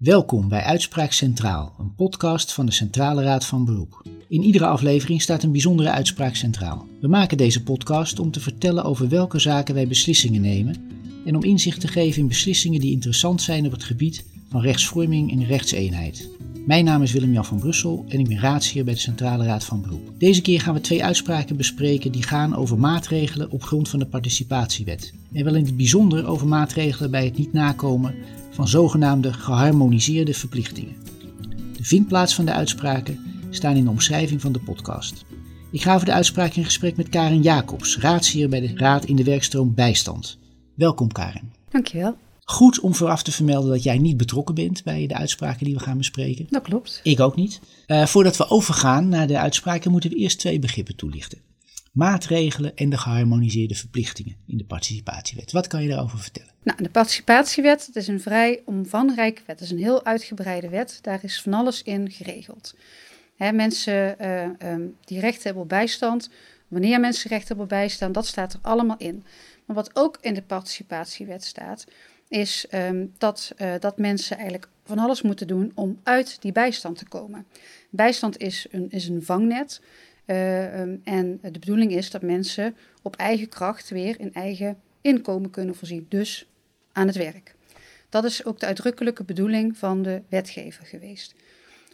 Welkom bij Uitspraak Centraal, een podcast van de Centrale Raad van Beroep. In iedere aflevering staat een bijzondere uitspraak centraal. We maken deze podcast om te vertellen over welke zaken wij beslissingen nemen en om inzicht te geven in beslissingen die interessant zijn op het gebied van rechtsvorming en rechtseenheid. Mijn naam is Willem-Jan van Brussel en ik ben raadsheer bij de Centrale Raad van Beroep. Deze keer gaan we twee uitspraken bespreken die gaan over maatregelen op grond van de participatiewet. En wel in het bijzonder over maatregelen bij het niet nakomen van zogenaamde geharmoniseerde verplichtingen. De vindplaats van de uitspraken staan in de omschrijving van de podcast. Ik ga over de uitspraak in gesprek met Karen Jacobs, raadsheer bij de Raad in de werkstroom Bijstand. Welkom Karen. Dankjewel. Goed om vooraf te vermelden dat jij niet betrokken bent bij de uitspraken die we gaan bespreken. Dat klopt. Ik ook niet. Uh, voordat we overgaan naar de uitspraken moeten we eerst twee begrippen toelichten. Maatregelen en de geharmoniseerde verplichtingen in de participatiewet. Wat kan je daarover vertellen? Nou, de participatiewet dat is een vrij omvangrijke wet. Het is een heel uitgebreide wet. Daar is van alles in geregeld. Mensen uh, um, die recht hebben op bijstand, wanneer mensen recht hebben op bijstand, dat staat er allemaal in. Maar wat ook in de participatiewet staat, is um, dat, uh, dat mensen eigenlijk van alles moeten doen om uit die bijstand te komen. Bijstand is een, is een vangnet. Uh, um, en de bedoeling is dat mensen op eigen kracht weer in eigen inkomen kunnen voorzien, dus aan het werk. Dat is ook de uitdrukkelijke bedoeling van de wetgever geweest.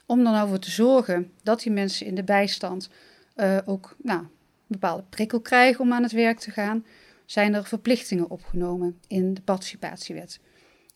Om er nou voor te zorgen dat die mensen in de bijstand uh, ook nou, een bepaalde prikkel krijgen om aan het werk te gaan, zijn er verplichtingen opgenomen in de participatiewet.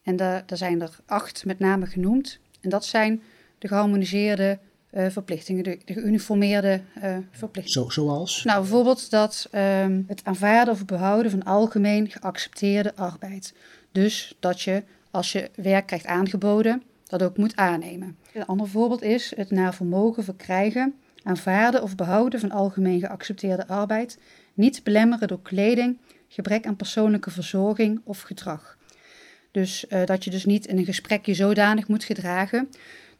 En daar, daar zijn er acht met name genoemd. En dat zijn de geharmoniseerde uh, verplichtingen, de, de geuniformeerde uh, verplichtingen. Zo, zoals? Nou, bijvoorbeeld dat um, het aanvaarden of behouden van algemeen geaccepteerde arbeid. Dus dat je, als je werk krijgt aangeboden, dat ook moet aannemen. Een ander voorbeeld is het naar vermogen verkrijgen, aanvaarden of behouden van algemeen geaccepteerde arbeid, niet belemmeren door kleding, gebrek aan persoonlijke verzorging of gedrag. Dus uh, dat je dus niet in een gesprek je zodanig moet gedragen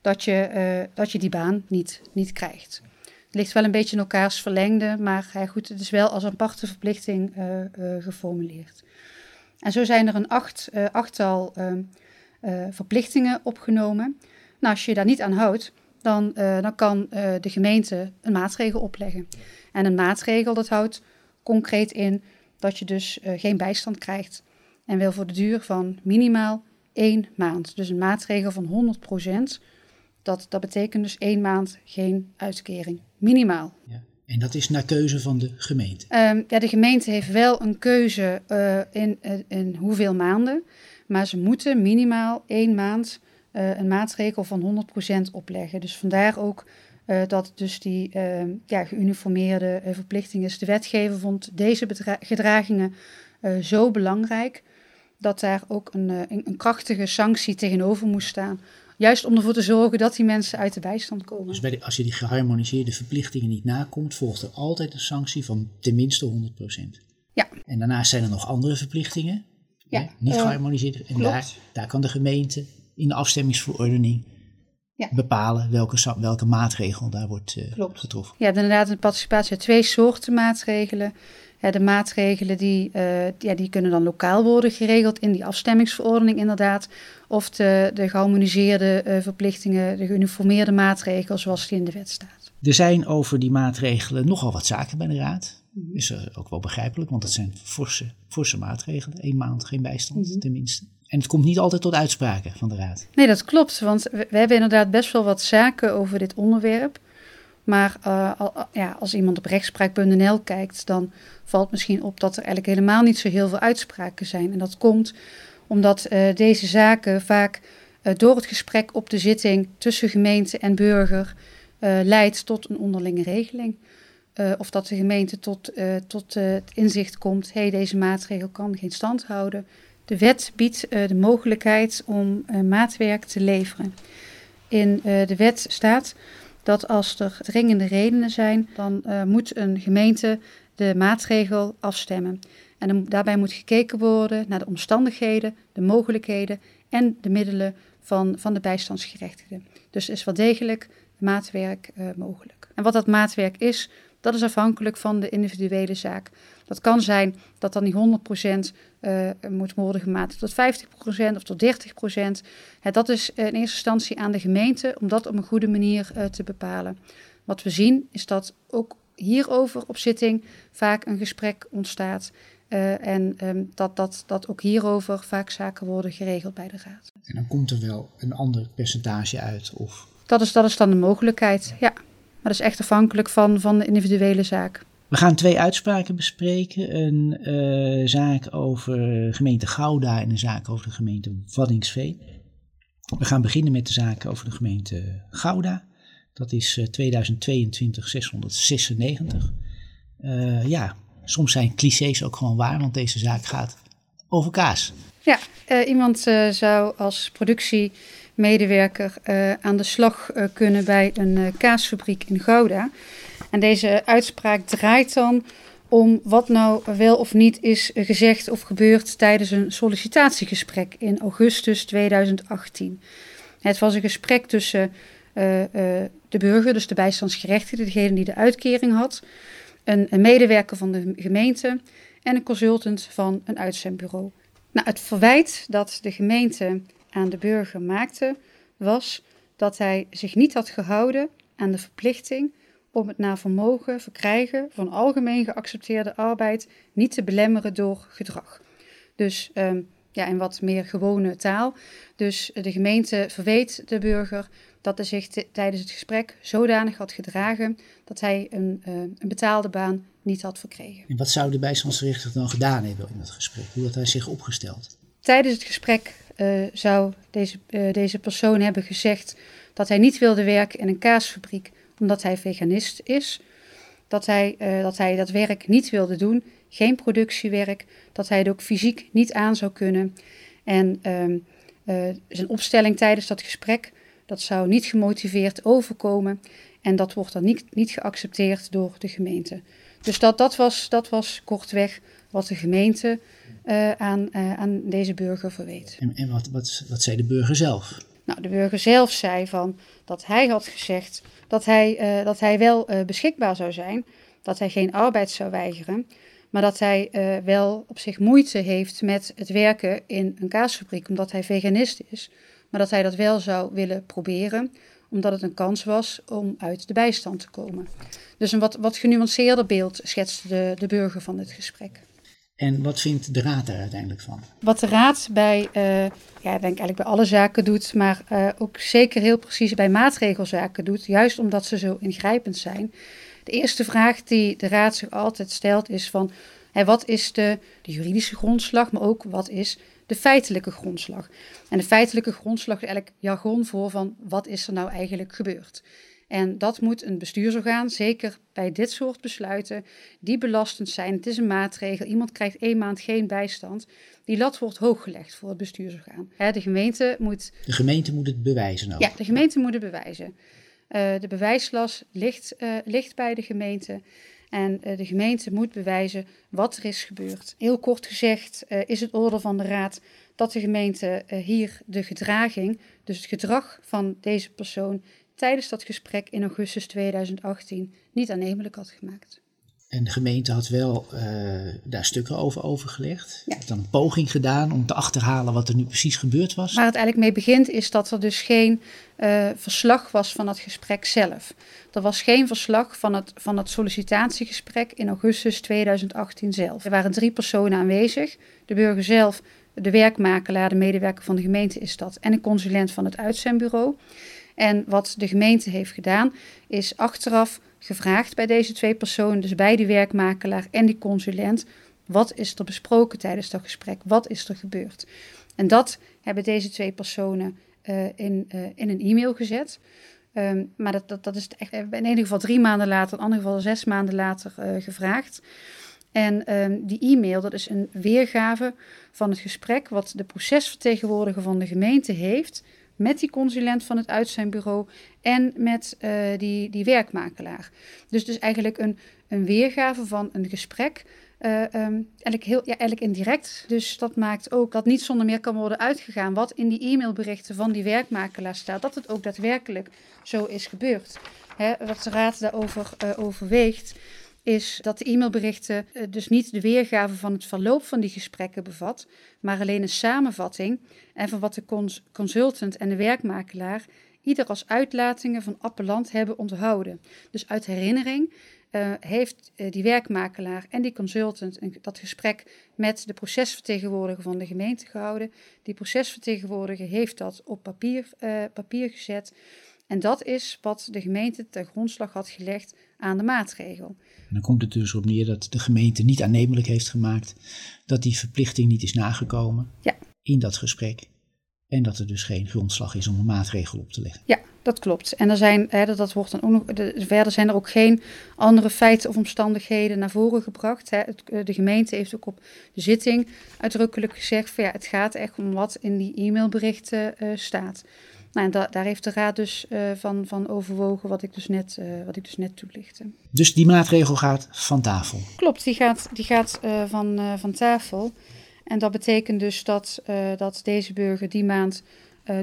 dat je, uh, dat je die baan niet, niet krijgt. Het ligt wel een beetje in elkaars verlengde, maar goed, het is wel als een aparte verplichting geformuleerd. En zo zijn er een acht, achttal ehm, verplichtingen opgenomen. Nou, als je daar niet aan houdt, dan, dan kan de gemeente een maatregel opleggen. En een maatregel, dat houdt concreet in dat je dus geen bijstand krijgt. En wel voor de duur van minimaal één maand. Dus een maatregel van 100%. Dat, dat betekent dus één maand geen uitkering. Minimaal. Ja. En dat is naar keuze van de gemeente? Um, ja, de gemeente heeft wel een keuze uh, in, uh, in hoeveel maanden. Maar ze moeten minimaal één maand een maatregel van 100% opleggen. Dus vandaar ook uh, dat dus die uh, ja, geuniformeerde verplichting is. De wetgever vond deze gedragingen zo belangrijk dat daar ook een, een, een, krachtige sanctie tegenover moest staan. Juist om ervoor te zorgen dat die mensen uit de bijstand komen. Dus bij de, als je die geharmoniseerde verplichtingen niet nakomt, volgt er altijd een sanctie van tenminste 100%. Ja. En daarnaast zijn er nog andere verplichtingen, ja. niet geharmoniseerd. En daar, daar kan de gemeente in de afstemmingsverordening ja. bepalen welke, welke maatregel daar wordt uh, getroffen. Ja, inderdaad, in de participatie twee soorten maatregelen. De maatregelen die, uh, ja, die kunnen dan lokaal worden geregeld in die afstemmingsverordening inderdaad. Of de, de geharmoniseerde uh, verplichtingen, de geuniformeerde maatregelen zoals die in de wet staat. Er zijn over die maatregelen nogal wat zaken bij de Raad. Is ook wel begrijpelijk, want dat zijn forse, forse maatregelen. Eén maand geen bijstand mm -hmm. tenminste. En het komt niet altijd tot uitspraken van de Raad. Nee, dat klopt. Want we, we hebben inderdaad best wel wat zaken over dit onderwerp. Maar al, ja, als iemand op rechtspraak.nl kijkt, dan valt misschien op dat er eigenlijk helemaal niet zo heel veel uitspraken zijn. En dat komt omdat uh, deze zaken vaak uh, door het gesprek op de zitting tussen gemeente en burger leidt tot een onderlinge regeling. of dat de gemeente tot, tot het inzicht komt, hé, hey, deze maatregel kan geen stand houden. De wet biedt de mogelijkheid om maatwerk te leveren. In de wet staat dat als er dringende redenen zijn, dan moet een gemeente de maatregel afstemmen. En daarbij moet gekeken worden naar de omstandigheden, de mogelijkheden en de middelen van, van de bijstandsgerechtigde. Dus is wel degelijk maatwerk mogelijk. En wat dat maatwerk is, Dat is afhankelijk van de individuele zaak. Dat kan zijn dat dan die 100% uh, moet worden gemaakt tot 50% of tot 30%. Hè, dat is in eerste instantie aan de gemeente om dat op een goede manier uh, te bepalen. Wat we zien is dat ook hierover op zitting vaak een gesprek ontstaat. Uh, en um, dat, dat, dat ook hierover vaak zaken worden geregeld bij de Raad. En dan komt er wel een ander percentage uit? Of... Dat, is, dat is dan de mogelijkheid, ja. Maar dat is echt afhankelijk van, van de individuele zaak. We gaan twee uitspraken bespreken. Een uh, zaak over gemeente Gouda en een zaak over de gemeente Waddinxveen. We gaan beginnen met de zaak over de gemeente Gouda. Dat is uh, 2022 696. Uh, ja, soms zijn clichés ook gewoon waar, want deze zaak gaat over kaas. Ja, iemand zou als productiemedewerker uh, aan de slag kunnen bij een kaasfabriek in Gouda. En deze uitspraak draait dan om wat nou wel of niet is gezegd of gebeurd tijdens een sollicitatiegesprek in augustus 2018. Het was een gesprek tussen de burger, dus de bijstandsgerechtigde, degene die de uitkering had, een, een medewerker van de gemeente en een consultant van een uitzendbureau. Nou, het verwijt dat de gemeente aan de burger maakte was dat hij zich niet had gehouden aan de verplichting om het naar vermogen verkrijgen van algemeen geaccepteerde arbeid niet te belemmeren door gedrag. Dus um, ja, in wat meer gewone taal. Dus de gemeente verweet de burger dat hij zich tijdens het gesprek zodanig had gedragen dat hij een, uh, een betaalde baan niet had verkregen. En wat zou de bijstandsrechter dan gedaan hebben in dat gesprek? Hoe had hij zich opgesteld? Tijdens het gesprek uh, zou deze, uh, deze persoon hebben gezegd dat hij niet wilde werken in een kaasfabriek omdat hij veganist is. Dat hij, dat hij dat werk niet wilde doen, geen productiewerk, dat hij het ook fysiek niet aan zou kunnen. En ehm, zijn opstelling tijdens dat gesprek dat zou niet gemotiveerd overkomen en dat wordt dan niet, niet geaccepteerd door de gemeente. Dus dat, dat, was, dat was kortweg wat de gemeente uh, aan, uh, aan deze burger verweet. En, en wat, wat, wat zei de burger zelf? Nou, de burger zelf zei van dat hij had gezegd dat hij, uh, dat hij wel beschikbaar zou zijn, dat hij geen arbeid zou weigeren, maar dat hij wel op zich moeite heeft met het werken in een kaasfabriek, omdat hij veganist is maar dat hij dat wel zou willen proberen, omdat het een kans was om uit de bijstand te komen. Dus een wat, wat genuanceerder beeld schetste de, de burger van dit gesprek. En wat vindt de raad daar uiteindelijk van? Wat de raad bij, uh, ja, denk eigenlijk bij alle zaken doet, maar uh, ook zeker heel precies bij maatregelzaken doet, juist omdat ze zo ingrijpend zijn. De eerste vraag die de raad zich altijd stelt is van, wat is de, de juridische grondslag, maar ook wat is de feitelijke grondslag. En de feitelijke grondslag is eigenlijk jargon voor van wat is er nou eigenlijk gebeurd. En dat moet een bestuursorgaan, zeker bij dit soort besluiten, die belastend zijn. Het is een maatregel. Iemand krijgt één maand geen bijstand. Die lat wordt hooggelegd voor het bestuursorgaan. de gemeente moet. De gemeente moet het bewijzen. Ook. Ja, de gemeente moet het bewijzen. Uh, de bewijslast ligt, uh, ligt bij de gemeente. En uh, de gemeente moet bewijzen wat er is gebeurd. Heel kort gezegd is het orde van de Raad dat de gemeente hier de gedraging, dus het gedrag van deze persoon tijdens dat gesprek in augustus 2018 niet aannemelijk had gemaakt. En de gemeente had wel uh, daar stukken over overgelegd. Ja. Had dan een poging gedaan om te achterhalen wat er nu precies gebeurd was. Waar het eigenlijk mee begint is dat er dus geen uh, verslag was van het gesprek zelf. Er was geen verslag van het, van het sollicitatiegesprek in augustus 2018 zelf. Er waren drie personen aanwezig. De burger zelf, de werkmakelaar, de medewerker van de gemeente is dat... en een consulent van het uitzendbureau. En wat de gemeente heeft gedaan, is achteraf gevraagd bij deze twee personen, dus bij die werkmakelaar en die consulent, wat is er besproken tijdens dat gesprek? Wat is er gebeurd? En dat hebben deze twee personen uh, in, uh, in een e-mail gezet. Um, maar dat, dat, dat is echt in ieder geval drie maanden later, in ander geval zes maanden later gevraagd. En um, die e-mail, dat is een weergave van het gesprek wat de procesvertegenwoordiger van de gemeente heeft met die consulent van het uitzendbureau en met uh, die, die werkmakelaar. Dus dus eigenlijk een, een weergave van een gesprek. Uh, um, eigenlijk, heel, ja, eigenlijk indirect. Dus dat maakt ook dat niet zonder meer kan worden uitgegaan wat in die e-mailberichten van die werkmakelaar staat, dat het ook daadwerkelijk zo is gebeurd. hè, wat de raad daarover uh, overweegt, is dat de e-mailberichten uh, dus niet de weergave van het verloop van die gesprekken bevat, maar alleen een samenvatting en van wat de cons consultant en de werkmakelaar ieder als uitlatingen van appellant hebben onthouden. Dus uit herinnering uh, heeft uh, die werkmakelaar en die consultant dat gesprek met de procesvertegenwoordiger van de gemeente gehouden. Die procesvertegenwoordiger heeft dat op papier, papier gezet. En dat is wat de gemeente ten grondslag had gelegd aan de maatregel. En dan komt het dus op neer dat de gemeente niet aannemelijk heeft gemaakt dat die verplichting niet is nagekomen ja. in dat gesprek. En dat er dus geen grondslag is om een maatregel op te leggen. Ja, dat klopt. En er zijn, hè, dat wordt dan ook nog, de, verder zijn er ook geen andere feiten of omstandigheden naar voren gebracht. Hè. Het, eh, de gemeente heeft ook op de zitting uitdrukkelijk gezegd: van ja, het gaat echt om wat in die e-mailberichten uh, staat. Nou, en da daar heeft de raad dus uh, van, van overwogen wat ik dus net, uh, wat ik dus net toelichtte. Dus die maatregel gaat van tafel? Klopt, die gaat, die gaat uh, van, van tafel. En dat betekent dus dat, dat deze burger die maand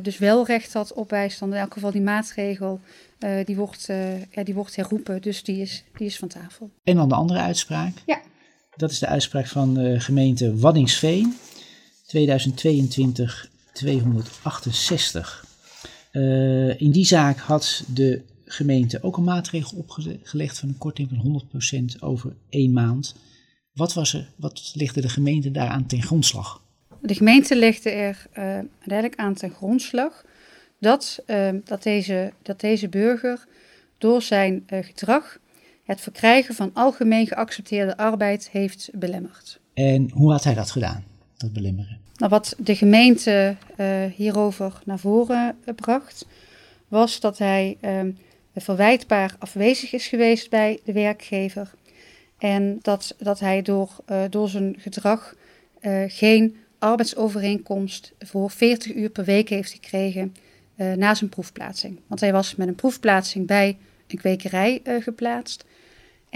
dus wel recht had op bijstand. In elk geval die maatregel, die, wordt, ja, die wordt herroepen. Dus die is, die is van tafel. En dan de andere uitspraak? Ja. Dat is de uitspraak van de gemeente Waddingsveen. 2022 268. Uh, in die zaak had de gemeente ook een maatregel opgelegd van een korting van 100% over één maand. Wat, was er, wat legde de gemeente daaraan ten grondslag? De gemeente legde er uh, uiteindelijk aan ten grondslag dat, uh, dat, deze, dat deze burger door zijn gedrag het verkrijgen van algemeen geaccepteerde arbeid heeft belemmerd. En hoe had hij dat gedaan, dat? Nou, wat de gemeente uh, hierover naar voren bracht, was dat hij uh, verwijtbaar afwezig is geweest bij de werkgever. En dat, dat hij door, uh, door zijn gedrag geen arbeidsovereenkomst voor 40 uur per week heeft gekregen na zijn proefplaatsing. Want hij was met een proefplaatsing bij een kwekerij geplaatst.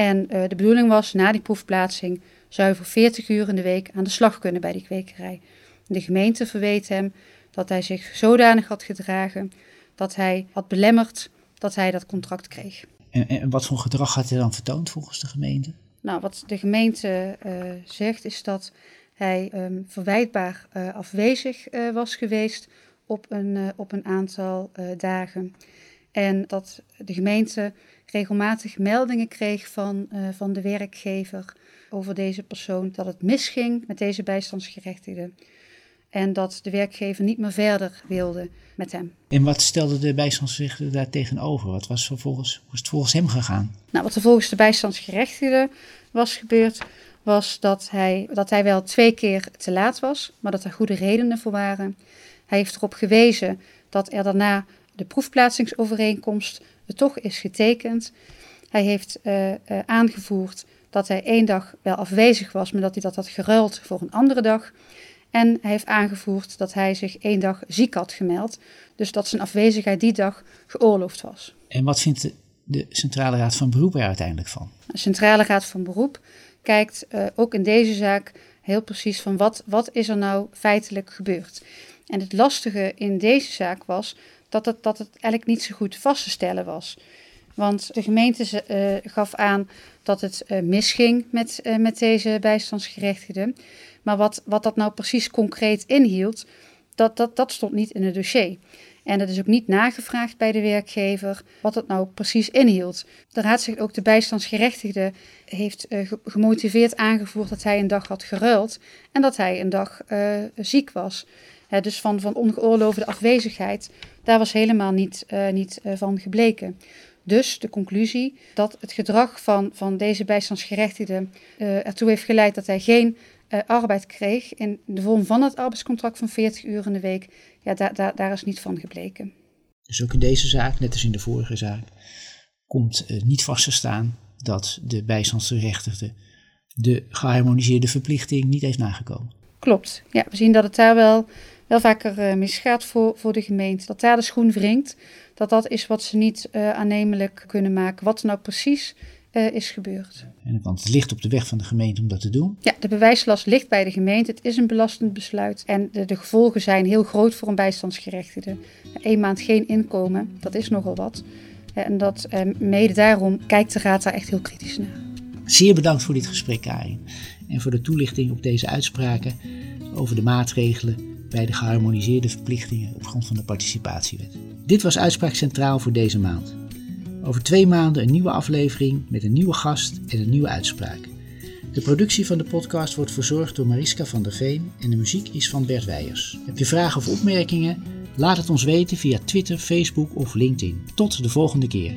En de bedoeling was na die proefplaatsing zou hij voor 40 uur in de week aan de slag kunnen bij die kwekerij. De gemeente verweet hem dat hij zich zodanig had gedragen dat hij had belemmerd dat hij dat contract kreeg. En, en wat voor gedrag had hij dan vertoond volgens de gemeente? Nou, wat de gemeente uh, zegt is dat hij um, verwijtbaar uh, afwezig uh, was geweest op een, op een aantal dagen. En dat de gemeente regelmatig meldingen kreeg van, van de werkgever over deze persoon, dat het misging met deze bijstandsgerechtigde. En dat de werkgever niet meer verder wilde met hem. En wat stelde de bijstandsgerechtigde daar tegenover? Wat was vervolgens, hoe is het volgens hem gegaan? Nou, wat er volgens de bijstandsgerechtigde was gebeurd, was dat hij, dat hij wel twee keer te laat was, maar dat er goede redenen voor waren. Hij heeft erop gewezen dat er daarna de proefplaatsingsovereenkomst toch is getekend. Hij heeft uh, uh, aangevoerd dat hij één dag wel afwezig was, maar dat hij dat had geruild voor een andere dag. En hij heeft aangevoerd dat hij zich één dag ziek had gemeld. Dus dat zijn afwezigheid die dag geoorloofd was. En wat vindt de, de Centrale Raad van Beroep er uiteindelijk van? De Centrale Raad van Beroep kijkt uh, ook in deze zaak heel precies van wat, wat is er nou feitelijk gebeurd. En het lastige in deze zaak was dat het, dat het eigenlijk niet zo goed vast te stellen was. Want de gemeente uh, gaf aan dat het uh, misging met, uh, met deze bijstandsgerechtigden. Maar wat, wat dat nou precies concreet inhield, dat, dat, dat stond niet in het dossier. En het is ook niet nagevraagd bij de werkgever wat dat nou precies inhield. De raad zegt ook de bijstandsgerechtigde heeft gemotiveerd aangevoerd dat hij een dag had geruild en dat hij een dag ziek was. He, dus van, van ongeoorloofde afwezigheid, daar was helemaal niet, uh, niet van gebleken. Dus de conclusie dat het gedrag van, van deze bijstandsgerechtigde ertoe heeft geleid dat hij geen arbeid kreeg in de vorm van het arbeidscontract van 40 uur in de week, ja, daar, daar, daar is niet van gebleken. Dus ook in deze zaak, net als in de vorige zaak, komt niet vast te staan dat de bijstandsgerechtigde de geharmoniseerde verplichting niet heeft nagekomen. Klopt. Ja, we zien dat het daar wel, wel vaker uh, misgaat voor, voor de gemeente. Dat daar de schoen wringt. Dat dat is wat ze niet uh, aannemelijk kunnen maken. Wat er nou precies uh, is gebeurd. En, want het ligt op de weg van de gemeente om dat te doen? Ja, de bewijslast ligt bij de gemeente. Het is een belastend besluit. En de, de gevolgen zijn heel groot voor een bijstandsgerechtigde. Eén maand geen inkomen, dat is nogal wat. En dat mede daarom kijkt de Raad daar echt heel kritisch naar. Zeer bedankt voor dit gesprek, Karin. En voor de toelichting op deze uitspraken over de maatregelen bij de geharmoniseerde verplichtingen op grond van de participatiewet. Dit was Uitspraak Centraal voor deze maand. Over twee maanden een nieuwe aflevering met een nieuwe gast en een nieuwe uitspraak. De productie van de podcast wordt verzorgd door Mariska van der Veen en de muziek is van Bert Weijers. Heb je vragen of opmerkingen? Laat het ons weten via Twitter, Facebook of LinkedIn. Tot de volgende keer.